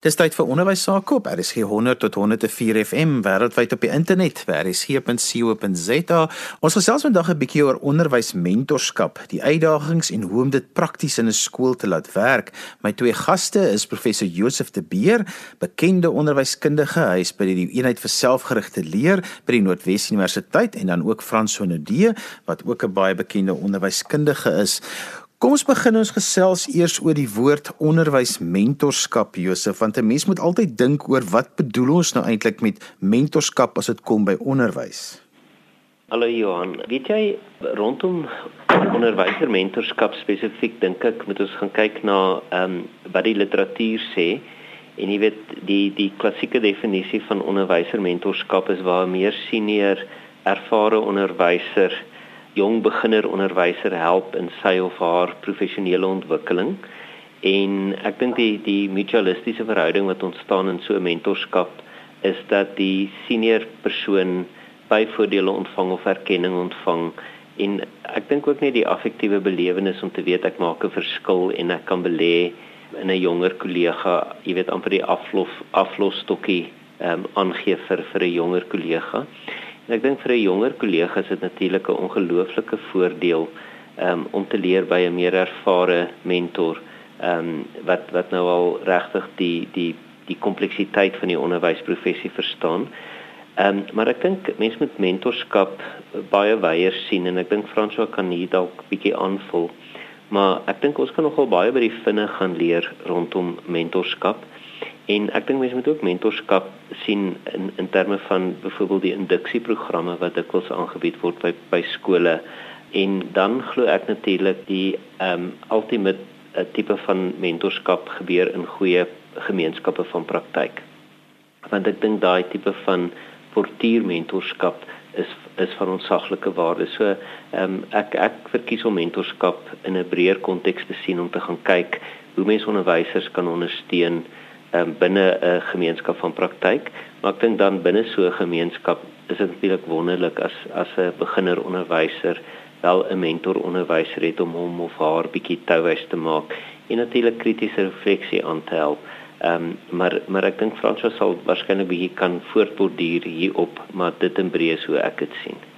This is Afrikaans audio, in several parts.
Dis tyd vir onderwys sake op RSG 100 tot 104 FM wêreldwyd op die internet by rsg.co.za. Ons gesels vandag 'n bietjie oor onderwysmentorskap, die uitdagings en hoe om dit prakties in 'n skool te laat werk. My twee gaste is professor Josef de Beer, bekende onderwyskundige, hy is by die eenheid vir selfgerigte leer by die Noordwes Universiteit en dan ook Frans Sonodee wat ook 'n baie bekende onderwyskundige is. Kom ons begin ons gesels eers oor die woord onderwysmentorskap Josef want 'n mens moet altyd dink oor wat bedoel ons nou eintlik met mentorskap as dit kom by onderwys. Hallo Johan, weet jy rondom onderwysermentorskap spesifiek dink ek moet ons gaan kyk na ehm um, wat die literatuur sê en jy weet die die klassieke definisie van onderwysermentorskap is waar 'n meer senior ervare onderwyser jong beginner onderwyser help in sy of haar professionele ontwikkeling. En ek dink die die mutualistiese verhouding wat ontstaan in so 'n mentorskap is dat die senior persoon byvoordele ontvang of erkenning ontvang en ek dink ook net die affektiewe belewenis om te weet ek maak 'n verskil en ek kan belê in 'n jonger kollega, jy weet amper die aflof aflosstokkie ehm um, aangee vir vir 'n jonger kollega. En ek dink vir 'n jonger kollega is dit natuurlik 'n ongelooflike voordeel um, om te leer by 'n meer ervare mentor ehm um, wat wat nou al regtig die die die kompleksiteit van die onderwysprofessie verstaan. Ehm um, maar ek dink mense moet mentorskap baie wyeer sien en ek dink François kan hier dalk bietjie aanvul. Maar ek dink ons kan nogal baie by die vinne gaan leer rondom mentorskap. En ek dink mense moet ook mentorskap sien in in terme van byvoorbeeld die induksieprogramme wat dikwels aangebied word by by skole. En dan glo ek natuurlik die ehm um, ultimate uh, tipe van mentorskap gebeur in goeie gemeenskappe van praktyk. Want ek dink daai tipe van portuier mentorskap is is van onsaglike waarde. So ehm um, ek ek verkies om mentorskap in 'n breër konteks te sien om te gaan kyk hoe mense onderwysers kan ondersteun um, binne 'n gemeenskap van praktyk, maar ek dink dan binne so 'n gemeenskap is dit natuurlik wonderlik as as 'n beginner onderwyser wel 'n mentor onderwyser het om hom of haar bietjie touwys te maak en natuurlik kritiese refleksie aan te help. Ehm um, maar maar ek dink Franswa sal waarskynlik bietjie kan voortborduur hierop, maar dit in breë so ek dit sien.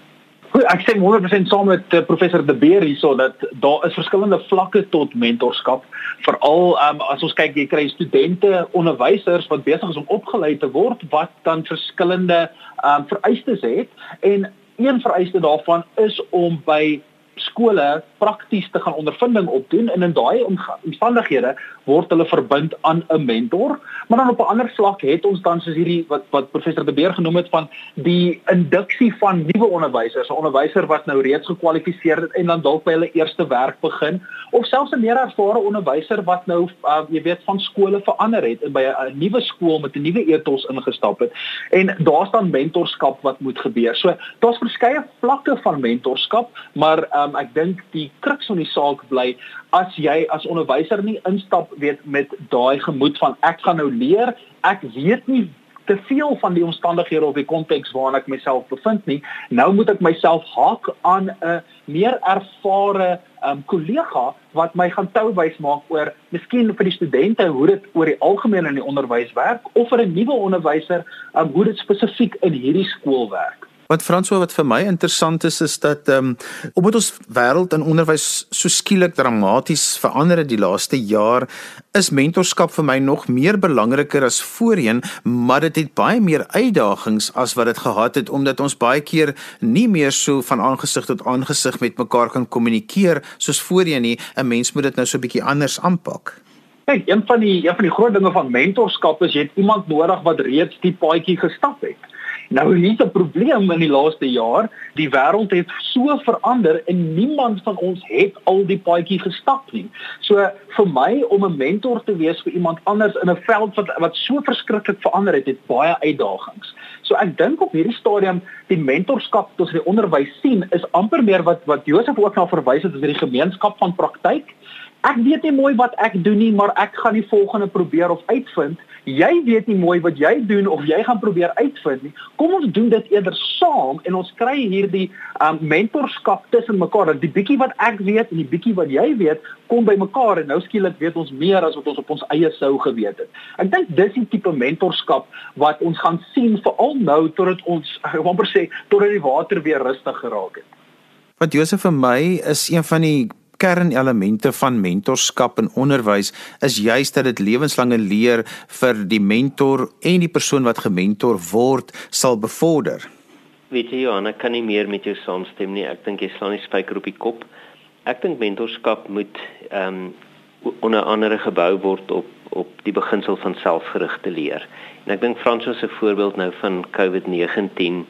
Goed, ek sê 100% saam met uh, professor De Beer hierso dat daar is verskillende vlakke tot mentorskap. Veral um, as ons kyk, jy kry studente, onderwysers wat besig is om opgelei te word wat dan verskillende um, vereistes het en een vereiste daarvan is om by skole prakties te gaan ondervinding opdoen en in daai omstandighede word hulle verbind aan 'n mentor. Maar dan op 'n ander vlak het ons dan soos hierdie wat wat professor De Beer genoem het van die induksie van nuwe onderwysers, 'n onderwyser wat nou reeds gekwalifiseer het en dan dalk by hulle eerste werk begin of selfs 'n meer ervare onderwyser wat nou uh, jy weet van skole verander het en by 'n nuwe skool met 'n nuwe ethos ingestap het. En daar staan mentorskap wat moet gebeur. So daar's verskeie vlakke van mentorskap, maar um, ek dink die kruks van die saak bly as jy as onderwyser nie instap weet met daai gemoed van ek gaan nou leer, ek weet nie te veel van die omstandighede of die konteks waarin ek myself bevind nie. Nou moet ek myself haak aan 'n meer ervare um, kollega wat my gaan touwys maak oor miskien vir die studente hoe dit oor die algemeen in die onderwys werk of vir 'n nuwe onderwyser um, hoe dit spesifiek in hierdie skool werk. Wat Franswa wat vir my interessant is is dat ehm um, omdat ons wêreld in onderwys so skielik dramaties verander het die laaste jaar, is mentorskap vir my nog meer belangriker as voorheen, maar dit het baie meer uitdagings as wat dit gehad het omdat ons baie keer nie meer so van aangesig tot aangesig met mekaar kan kommunikeer soos voorheen nie. 'n Mens moet dit nou so 'n bietjie anders aanpak. Kyk, een van die een van die groot dinge van mentorskap is jy het iemand nodig wat reeds die paadjie gestap het. Nou hier's 'n probleem in die laaste jaar. Die wêreld het so verander en niemand van ons het al die paadjie gestap nie. So vir my om 'n mentor te wees vir iemand anders in 'n veld wat wat so verskriklik verander het, het baie uitdagings. So ek dink op hierdie stadium die mentorskap wat ons in die onderwys sien is amper meer wat wat Josef ook na verwys het as hierdie gemeenskap van praktyk ek weet nie mooi wat ek doen nie, maar ek gaan die volgende probeer of uitvind. Jy weet nie mooi wat jy doen of jy gaan probeer uitvind nie. Kom ons doen dit eerder saam en ons kry hierdie um, mentorskap tussen mekaar. Dat die bietjie wat ek weet en die bietjie wat jy weet, kom by mekaar en nou skielik weet ons meer as wat ons op ons eie sou geweet het. Ek dink dis die tipe mentorskap wat ons gaan sien veral nou totdat ons amper sê totdat die water weer rustig geraak het. Wat Josef vir my is een van die kernelemente van mentorskap in onderwys is juis dat dit lewenslange leer vir die mentor en die persoon wat gementor word sal bevorder. Weet jy Johanna, kan nie meer met jou saamstem nie. Ek dink jy slaan die spyker op die kop. Ek dink mentorskap moet ehm um, onder andere gebou word op op die beginsel van selfgerigte leer. En ek dink Fransos se voorbeeld nou van COVID-19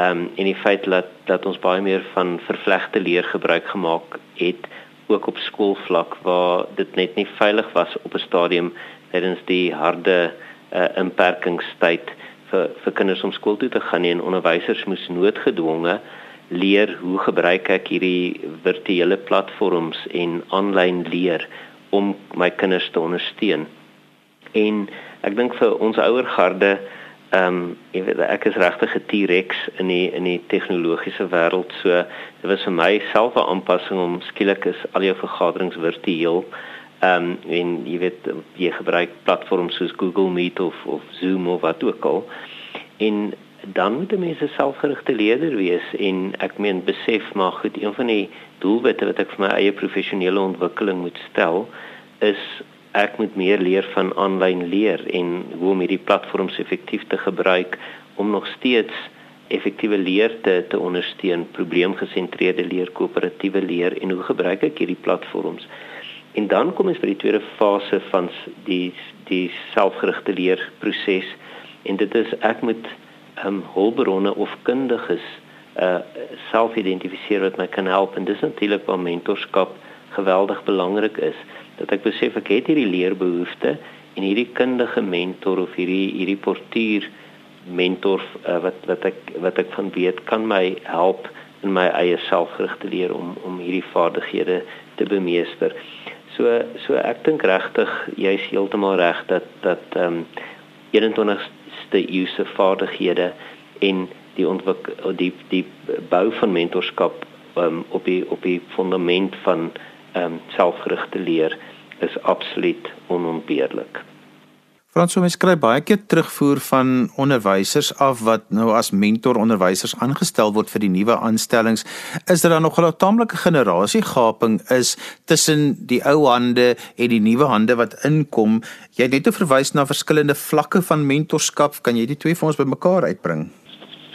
ehm um, en die feit dat dat ons baie meer van vervlegte leer gebruik gemaak het ook op skoolvlak waar dit net nie veilig was op 'n stadium tydens die harde uh, inperkingstyd vir vir kinders om skool toe te gaan en onderwysers moes noodgedwonge leer hoe gebruik ek hierdie virtuele platforms en aanlyn leer om my kinders te ondersteun. En ek dink vir ons ouer garde Ehm um, ek weet ek is regtig 'n T-Rex in die in die tegnologiese wêreld. So dit was vir my self 'n aanpassing om skielik is al jou vergaderings virtueel. Ehm um, en jy weet jy gebruik platforms soos Google Meet of of Zoom of wat ook al. En dan moet mense selfgerigte leerder wees en ek meen besef maar goed een van die doelwitte wat ek vir my eie professionele ontwikkeling moet stel is ek moet meer leer van aanlyn leer en hoe om hierdie platforms effektief te gebruik om nog steeds effektiewe leer te te ondersteun, probleemgesentreerde leer, koöperatiewe leer en hoe gebruik ek hierdie platforms? En dan kom ons by die tweede fase van die die selfgerigte leerproses en dit is ek moet um, hulpbronne of kundiges uh self identifiseer wat my kan help en dis natuurlik waar mentorskap geweldig belangrik is dat ek besef ek het hierdie leerbehoefte en hierdie kundige mentor of hierdie hierdie portuur mentor uh, wat wat ek wat ek van weet kan my help in my eie selfgerigte leer om om hierdie vaardighede te bemeester. So so ek dink regtig jy's heeltemal reg dat dat ehm um, 21ste eeuse vaardighede en die ontwik die die bou van mentorskap um, op die op die fundament van um, selfgerigte leer is absoluut onontbeerlik. Frans, ons kry baie keer terugvoer van onderwysers af wat nou as mentor onderwysers aangestel word vir die nuwe aanstellings. Is daar nog 'n taamlike generasiegaping is tussen die ou hande en die nuwe hande wat inkom? Jy het net verwys na verskillende vlakke van mentorskap. Kan jy die twee vir ons bymekaar uitbring?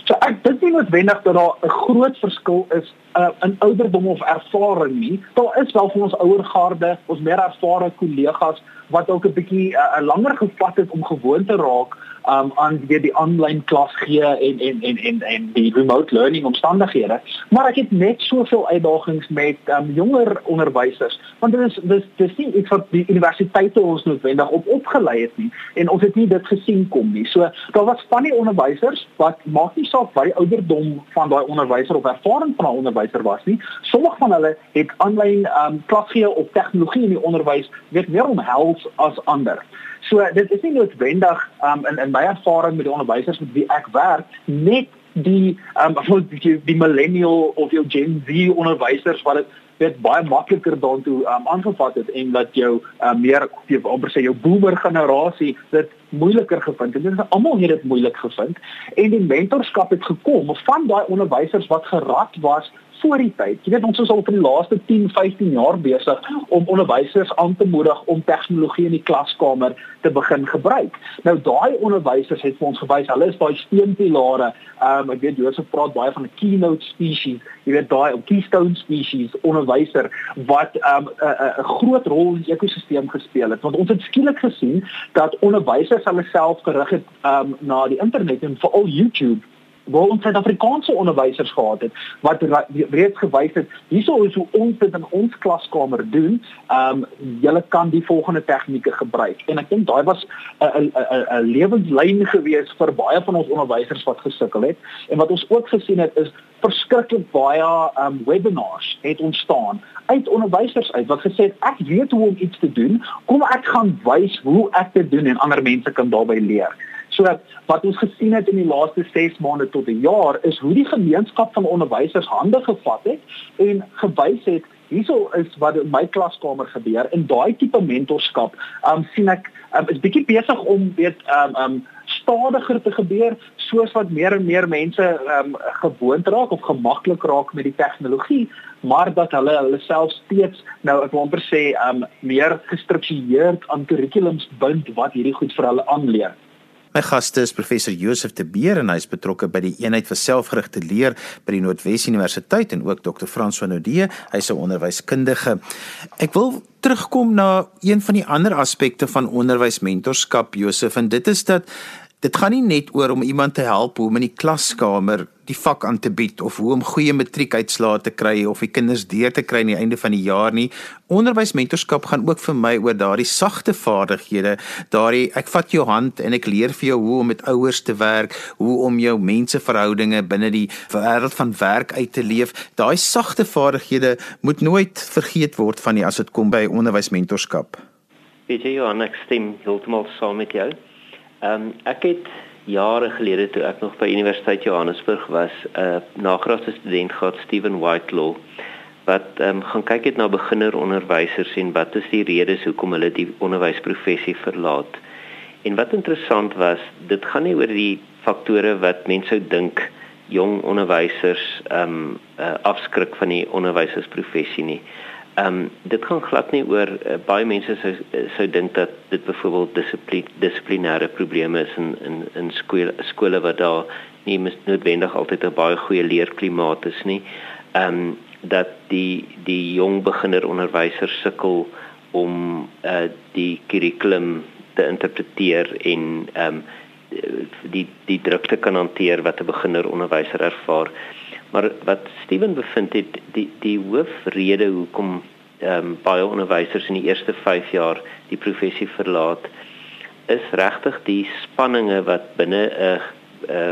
So ek dink nie noodwendig dat daar 'n groot verskil is uh, in ouderdom of ervaring nie. Daar is wel van ons ouer garde, ons meer ervare kollegas wat ook 'n bietjie uh, langer gevat het om gewoon te raak um aan weer die aanlyn klas gee en en en en en die remote learning omstandighede. Maar ek het net soveel uitdagings met um jonger onderwysers want dit is dis dis nie iets wat die universiteite ons noodwendig op opgelei het nie en ons het nie dit gesien kom nie. So daar was van die onderwysers wat maak nie saak wat die ouderdom van daai onderwyser of ervaring van 'n onderwyser was nie. Sommige van hulle het aanlyn um klas gee op tegnologie in die onderwys weet meer omhels as ander. So dit is nie noodwendig um, in in my ervaring met die onderwysers met wie ek werk net die um die, die millennial of jou Gen Z onderwysers wat dit weet baie makliker daartoe um, aangevat het en dat jou um, meer amper sê jou boomer generasie dit moeiliker gevind het. Dit is almal het dit moeilik gevind en die mentorskap het gekom van daai onderwysers wat gerad was voor die tyd. Jy weet ons is al vir die laaste 10, 15 jaar besig om onderwysers aan te moedig om tegnologie in die klaskamer te begin gebruik. Nou daai onderwysers het vir ons gewys, hulle is daai steunpilare. Ehm um, ek weet Josef praat baie van 'n keynote species. Jy weet daai keystone species onderwyser wat ehm um, 'n 'n groot rol in die ekosisteem gespeel het. Want ons het skielik gesien dat onderwysers hulle self gerig het ehm um, na die internet en veral YouTube waar ons Suid-Afrikaanse onderwysers gehad het wat reeds gewys het hierso is hoe ons dit in ons klaskamer doen. Ehm um, julle kan die volgende tegnieke gebruik. En ek dink daai was 'n 'n 'n lewenslyn gewees vir baie van ons onderwysers wat gesukkel het. En wat ons ook gesien het is verskriklik baie um webinars het ontstaan uit onderwysers uit wat gesê het ek weet hoe om iets te doen, kom ek gaan wys hoe ek dit doen en ander mense kan daarbey leer. So wat ons gesien het in die laaste 6 maande tot 'n jaar is hoe die gemeenskap van onderwysers hande gevat het en gewys het hierso is wat in my klaskamer gebeur in daai tipe mentorskap. Um sien ek um, is bietjie besig om weet um um stadiger te gebeur soos wat meer en meer mense um, gewoond raak of gemaklik raak met die tegnologie maar dat hulle hulle self steeds nou ek wil amper sê um, meer gestruktureerd aan kurrikulums bind wat hierdie goed vir hulle aanleer. My gaste is professor Josef de Beer en hy is betrokke by die eenheid vir selfgerigte leer by die Noordwes Universiteit en ook Dr. Frans van Odee, hy's 'n onderwyskundige. Ek wil terugkom na een van die ander aspekte van onderwysmentorskap Josef en dit is dat Dit gaan nie net oor om iemand te help hoe om in die klaskamer die vak aan te bied of hoe om goeie matriekuitslae te kry of die kinders deur te kry aan die einde van die jaar nie. Onderwysmentorskap gaan ook vir my oor daardie sagte vaardighede, daardie ek vat jou hand en ek leer vir jou hoe om met ouers te werk, hoe om jou menseverhoudinge binne die wêreld van werk uit te leef. Daai sagte vaardighede moet nooit vergeet word van nie as dit kom by onderwysmentorskap. Weet jy Johan, ek stem heeltemal saam met jou. Ehm um, ek het jare gelede toe ek nog by Universiteit Johannesburg was, 'n uh, nagraadse student gehad, Steven Whitelaw, wat ehm um, gaan kyk het na beginneronderwysers en wat is die redes hoekom hulle die onderwysprofessie verlaat. En wat interessant was, dit gaan nie oor die faktore wat mense sou dink jong onderwysers ehm um, uh, afskrik van die onderwysersprofessie nie. Ehm um, dit gaan glad nie oor uh, baie mense sou sou dink dat dit byvoorbeeld dissipline dissiplinêre probleme is in in in skole skole wat daar nie noodwendig altyd 'n baie goeie leerklimaat is nie. Ehm um, dat die die jong beginner onderwysers sukkel om uh, die kurrikulum te interpreteer en ehm um, die die druk te kan hanteer wat 'n beginner onderwyser ervaar. Maar wat Steven bevind het, die die hoofrede hoekom ehm um, baie onderwysers in die eerste 5 jaar die professie verlaat, is regtig die spanninge wat binne 'n uh,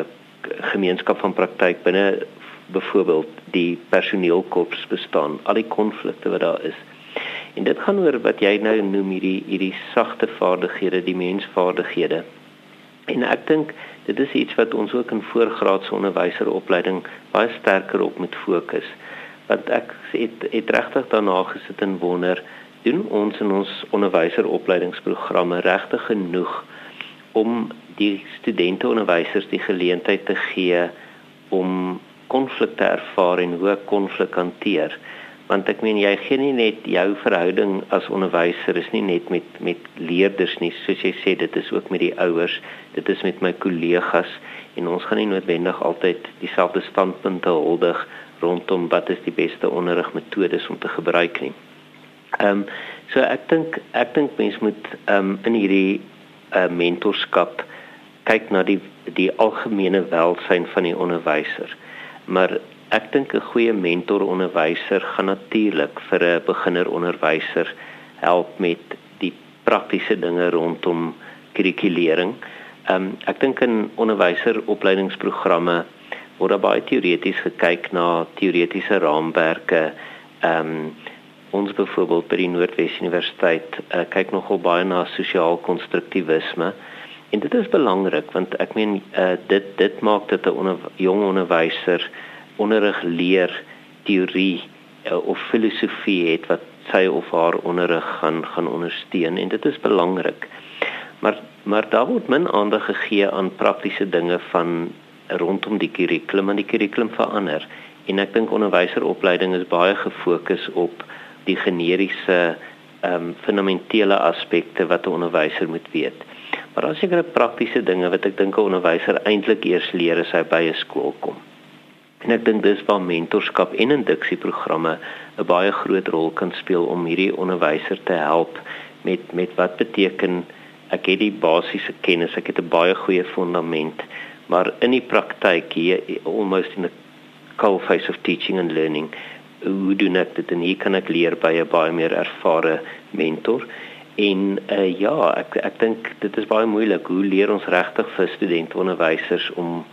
gemeenskap van praktyk binne byvoorbeeld die personeelkorps bestaan, al die konflikte wat daar is. En dit gaan oor wat jy nou noem hierdie hierdie sagte vaardighede, die mensvaardighede. En ek dink dit is iets wat ons ook in voorgraadse onderwyseropleiding baie sterker op moet fokus. Want ek het het regtig daarna gesit en wonder, doen ons in ons onderwyseropleidingsprogramme regtig genoeg om die studente onderwysers die geleentheid te gee om konflikte ervaar en hoe konflik hanteer? Want ek meen jy gee nie net jou verhouding as onderwyser is nie net met met leerders nie soos jy sê dit is ook met die ouers dit is met my kollegas en ons gaan nie noodwendig altyd dieselfde standpunte huldig rondom wat is die beste onderrigmetodes om te gebruik nie. Ehm um, so ek dink ek dink mense moet ehm um, in hierdie uh, mentorskap kyk na die die algemene welsyn van die onderwyser. Maar Ek dink 'n goeie mentor onderwyser gaan natuurlik vir 'n beginner onderwyser help met die praktiese dinge rondom kurrikulering. Ehm um, ek dink in onderwyseropleidingsprogramme word baie teoreties gekyk na teoretiese raamwerke. Ehm um, ons byvoorbeeld by die Noordwes Universiteit uh, kyk nogal baie na sosiaal-konstruktivisme. En dit is belangrik want ek meen uh, dit dit maak dit 'n onder, jong onderwyser onderrig leer teorie uh, of filosofie het wat sy of haar onderrig gaan gaan ondersteun en dit is belangrik. Maar maar daar word min aandag gegee aan praktiese dinge van rondom die kurrikulum en die kurrikulum verander en ek dink onderwyseropleiding is baie gefokus op die generiese ehm um, fundamentele aspekte wat 'n onderwyser moet weet. Maar daar is sekere praktiese dinge wat ek dink 'n onderwyser eintlik eers leer as hy by 'n skool kom. En ek dink dis waar mentorskap en induksieprogramme 'n baie groot rol kan speel om hierdie onderwyser te help met met wat beteken ek het die basiese kennis, ek het 'n baie goeie fundament, maar in die praktyk hier almost in the cold face of teaching and learning hoe doen ek dit? En hier kan ek leer by 'n baie meer ervare mentor. En uh, ja ek ek dink dit is baie moeilik. Hoe leer ons regtig vir studente onderwysers om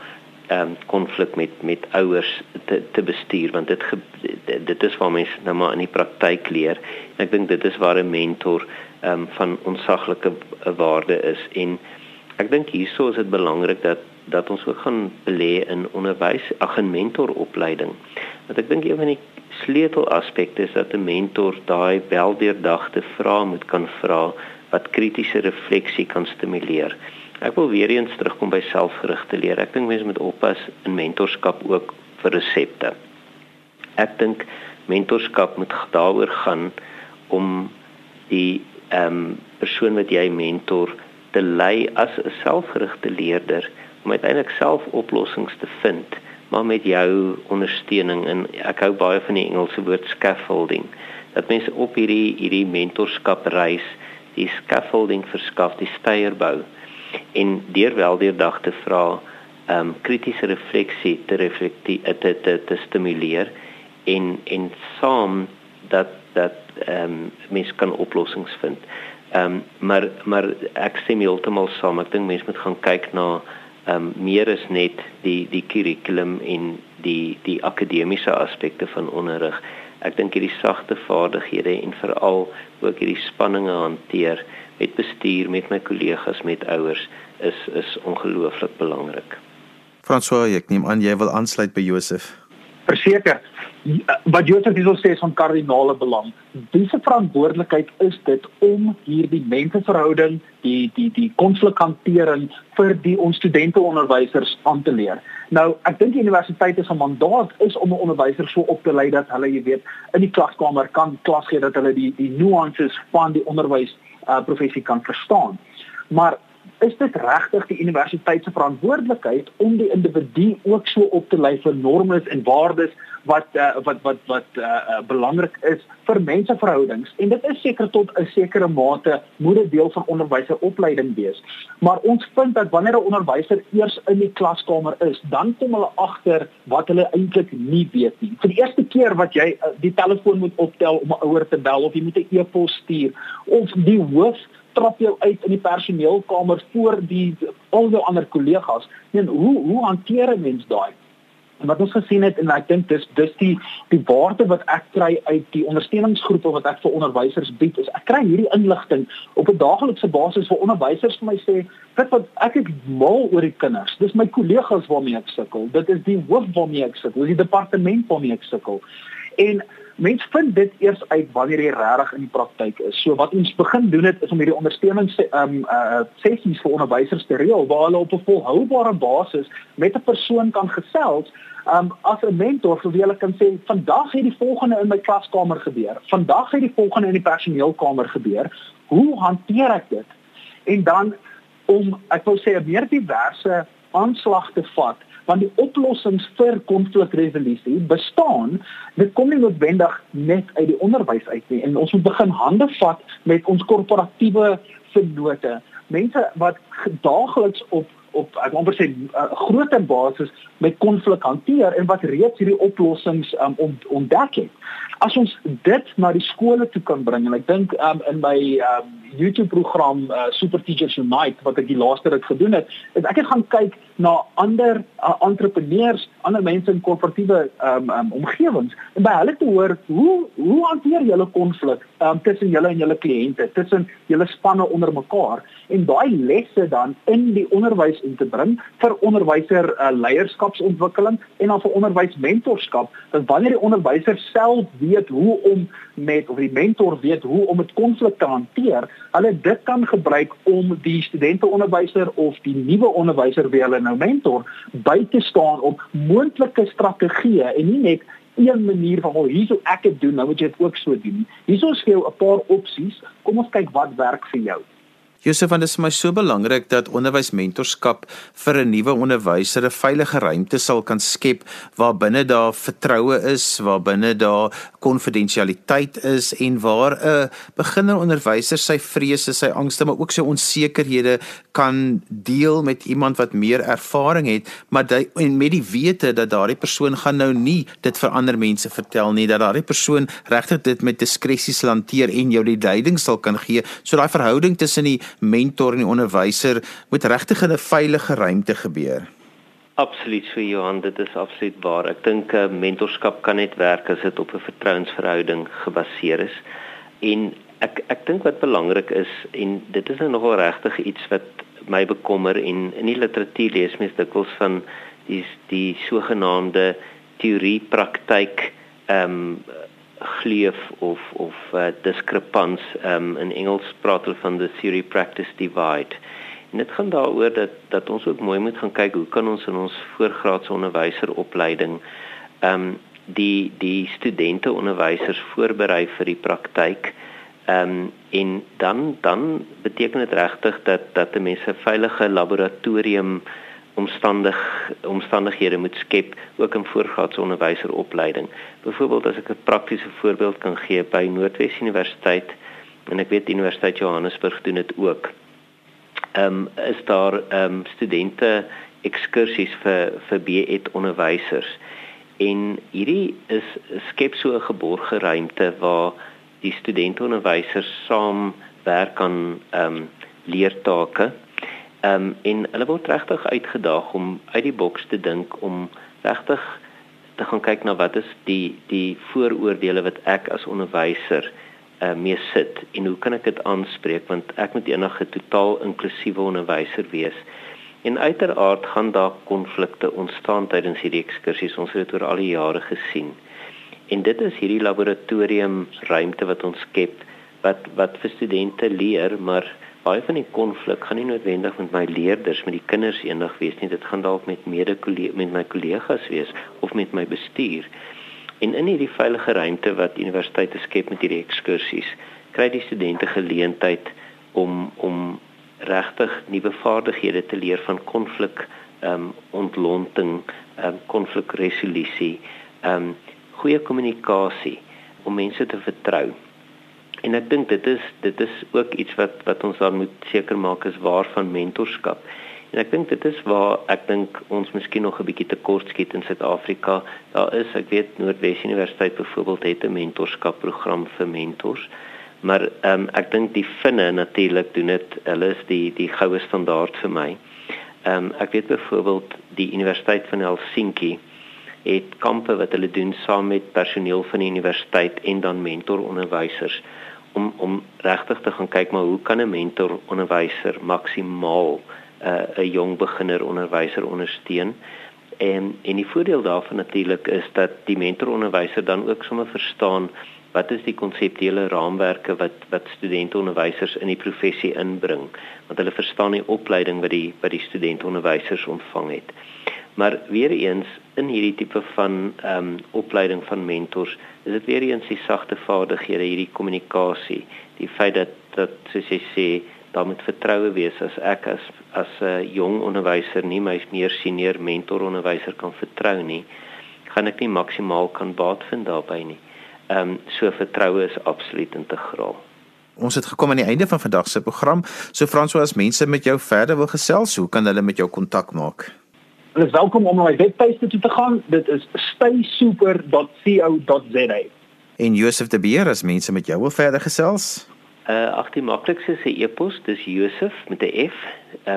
ehm um, konflik met met ouers te te bestuur want dit dit is waar mense nou maar in die praktyk leer. En ek dink dit is waar 'n mentor ehm um, van onsaglike waarde is en ek dink hierso is dit belangrik dat dat ons ook gaan belê in onderwys, ag in mentoropleiding. Want ek dink een van die sleutelaspekte is dat 'n mentor daai weldeurdagte vrae moet kan vra wat kritiese refleksie kan stimuleer. Ek wil weer eens terugkom by selfgerigte leer. Ek dink mense moet oppas in mentorskap ook vir resepte. Ek dink mentorskap moet daaroor gaan om die ehm um, persoon wat jy mentor te lei as 'n selfgerigte leerder om uiteindelik self oplossings te vind maar met jou ondersteuning en ek hou baie van die Engelse woord scaffolding dat mense op hierdie hierdie mentorskap reis die scaffolding verskaf die steier bou en deur wel deur dag te vra um kritiese refleksie te reflekteer te, te te stimuleer en en saam dat dat ehm um, mense kan oplossings vind. Ehm um, maar maar ek sê heeltemal saam. Ek dink mense moet gaan kyk na ehm um, meer is net die die kurrikulum en die die akademiese aspekte van onderrig. Ek dink hierdie sagte vaardighede en veral ook hierdie spanninge hanteer met bestuur met my kollegas met ouers is is ongelooflik belangrik. François, ek neem aan jy wil aansluit by Josef. Verseker. Wat Josef hierso sê is van kardinale belang. Wiese verantwoordelikheid is dit om hierdie menseverhouding, die die die konflikhantering vir die ons studente onderwysers aan te leer. Nou, ek dink die universiteit se mandaat is om 'n onderwyser so op te lei dat hulle, jy weet, in die klaskamer kan klas gee dat hulle die die nuances van die onderwys uh, professie kan verstaan. Maar is dit regtig die universiteit se verantwoordelikheid om die individu ook so op te lei vir normes en waardes wat uh, wat wat wat uh, uh, belangrik is vir menseverhoudings? En dit is seker tot 'n sekere mate moet dit deel van onderwyseropleiding wees. Maar ons vind dat wanneer 'n onderwyser eers in die klaskamer is dan kom hulle agter wat hulle eintlik nie weet nie. Vir die eerste keer wat jy uh, die telefoon moet optel om 'n ouer te bel of jy moet 'n e-pos stuur of die hoof trap jou uit in die personeelkamer voor die al jou ander kollegas. Nee, hoe hoe hanteer 'n mens daai? En wat ons gesien het en ek dink dis dis die die waarde wat ek kry uit die ondersteuningsgroepe wat ek vir onderwysers bied is ek kry hierdie inligting op 'n daaglikse basis vir onderwysers vir my sê dit wat ek het mal oor die kinders dis my kollegas waarmee ek sukkel dit is die hoof waarmee ek sukkel dis die departement waarmee ek sukkel en Mense vind dit eers uit wanneer jy regtig in die praktyk is. So wat ons begin doen het is om hierdie ondersteunings ehm um, uh sessies vir onderwysers te reël waar hulle op 'n volhoubare basis met 'n persoon kan gesels um as 'n mentor vir wie hulle kan sê vandag het die volgende in my klaskamer gebeur. Vandag het die volgende in die personeelkamer gebeur. Hoe hanteer ek dit? En dan om ek wil sê 'n meer diverse aanslag te vat want die oplossings vir konflikresolusie bestaan dit kom nie noodwendig net uit die onderwys uit nie en ons moet begin hande vat met ons korporatiewe vennote mense wat daagliks op op ek wil sê 'n uh, groter basis met konflik hanteer en wat reeds hierdie oplossings um, ontdek het. As ons dit na die skole toe kan bring en ek dink um, in my um, YouTube program uh, Super Teachers Unite wat ek die laaste ruk gedoen het, is ek het gaan kyk na ander uh, entrepreneurs, ander mense in korporatiewe um, um, omgewings en by hulle te hoor hoe hoe hanteer julle konflik um, tussen julle en julle kliënte, tussen julle spanne onder mekaar en daai lesse dan in die onderwys in te bring vir onderwyser uh, leierskapsontwikkeling en dan vir onderwysmentorskap dat wanneer die onderwyser self weet hoe om met of die mentor weet hoe om met konflik te hanteer hulle dit kan gebruik om die studente onderwyser of die nuwe onderwyser wie hulle nou mentor by te staan op moontlike strategieë en nie net een manier van hoe hierso ek dit doen nou moet jy dit ook so doen hierso is vir jou 'n paar opsies. Kom ons kyk wat werk vir jou Josef, want dit is my so belangrik dat onderwysmentorskap vir 'n nuwe onderwyser 'n veilige ruimte sal kan skep waar binne daar vertroue is, waar binne daar konfidensialiteit is en waar 'n beginner onderwyser sy vrese, sy angste, maar ook sy onsekerhede kan deel met iemand wat meer ervaring het, maar die, en met die wete dat daardie persoon gaan nou nie dit vir ander mense vertel nie, dat daardie persoon regtig dit met diskresie sal hanteer en jou die leiding sal kan gee. So daai verhouding tussen die mentor en die onderwyser moet regtig in 'n veilige ruimte gebeur. Absoluut so Johan, dit is absoluut waar. Ek dink 'n uh, mentorskap kan net werk as dit op 'n vertrouensverhouding gebaseer is. En ek ek dink wat belangrik is en dit is nou nogal regtig iets wat my bekommer en in die literatuur lees mens dikwels van die die sogenaamde teorie praktyk ehm um, gleef of of uh, diskrepans um, in Engels praat hulle van the theory practice divide. En dit gaan daaroor dat dat ons ook mooi moet gaan kyk hoe kan ons in ons voorgraadse onderwyseropleiding ehm um, die die studente onderwysers voorberei vir die praktyk. Ehm um, en dan dan beteken dit regtig dat dat 'n mens 'n veilige laboratorium omstandig omstandighede moet skep ook in voorgraadse onderwyseropleiding. Byvoorbeeld as ek 'n praktiese voorbeeld kan gee by Noordwes Universiteit en ek weet Universiteit Johannesburg doen dit ook. Ehm um, is daar ehm um, studente ekskursies vir vir BEd onderwysers. En hierdie is skep so 'n geborge ruimte waar die studente onderwysers saam werk aan ehm um, leertake Ehm um, en hulle word regtig uitgedaag om uit die boks te dink om regtig te gaan kyk na wat is die die vooroordeele wat ek as onderwyser uh, mee sit en hoe kan ek dit aanspreek want ek moet 'n totaal inklusiewe onderwyser wees. En uiteraard gaan daar konflikte ontstaan tydens hierdie ekskursies ons het dit oor al die jare gesien. En dit is hierdie laboratorium ruimte wat ons skep wat wat vir studente leer maar baie van die konflik gaan nie noodwendig met my leerders met die kinders eendag wees nie. Dit gaan dalk met mede met my kollegas wees of met my bestuur. En in hierdie veilige ruimte wat universiteite skep met hierdie ekskursies kry die studente geleentheid om om regtig nuwe vaardighede te leer van konflik ehm um, ontlonting ehm um, konflikresolusie ehm um, goeie kommunikasie om mense te vertrou En ek dink dit is dit is ook iets wat wat ons dan moet seker maak is waar van mentorskap. En ek dink dit is waar ek dink ons miskien nog 'n bietjie te kort skiet in Suid-Afrika. Daar is, ek weet Noordwes Universiteit byvoorbeeld het 'n mentorskap program vir mentors. Maar ehm um, ek dink die finne natuurlik doen dit. Hulle is die die goue standaard vir my. Ehm um, ek weet byvoorbeeld die Universiteit van Helsinki het kampe wat hulle doen saam met personeel van die universiteit en dan mentoronderwysers om om regtig te gaan kyk maar hoe kan 'n mentor onderwyser maksimaal 'n uh, 'n jong beginner onderwyser ondersteun? En en die voordeel daarvan natuurlik is dat die mentor onderwyser dan ook sommer verstaan wat is die konseptuele raamwerke wat wat studente onderwysers in die professie inbring want hulle verstaan die opleiding wat die wat die studente onderwysers ontvang het. Maar weer eens in hierdie tipe van ehm um, opleiding van mentors is dit weer eens die sagte vaardighede, hierdie kommunikasie, die feit dat dat soos jy sê, daar moet vertroue wees as ek as as 'n uh, jong onderwyser nie my meer senior mentor onderwyser kan vertrou nie, gaan ek nie maksimaal kan baat vind daarbey nie. Ehm um, so vertroue is absoluut integraal. Ons het gekom aan die einde van vandag se program. So François, as mense met jou verder wil gesels, hoe kan hulle met jou kontak maak? Hulle is welkom om na my webtuiste toe te gaan. Dit is staysuper.co.za. En Josef de Beer, as mense met jou wil verder gesels? Uh ag die maklikste is 'n e-pos, dis Josef met 'n F, uh,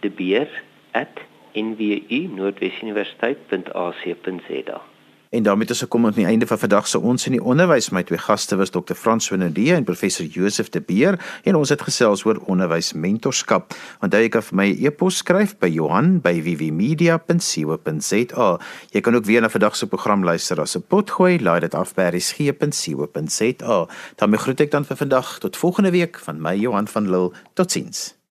.debeer@nwu.noordwesuniversiteit.ac.za. En daarmee het ons gekom aan die einde van vandag se ons in die onderwys. My twee gaste was Dr. Frans Wenedee en professor Josef de Beer en ons het gesels oor onderwys mentorskap. Onthou jy kan vir my 'n e e-pos skryf by Johan@vvmedia.co.za. Jy kan ook weer na vandag se program luister 'n potgooi. Laai dit af by resgep.co.za. Dan groet ek dan vir vandag tot volgende week van my Johan van Lille. Totsiens.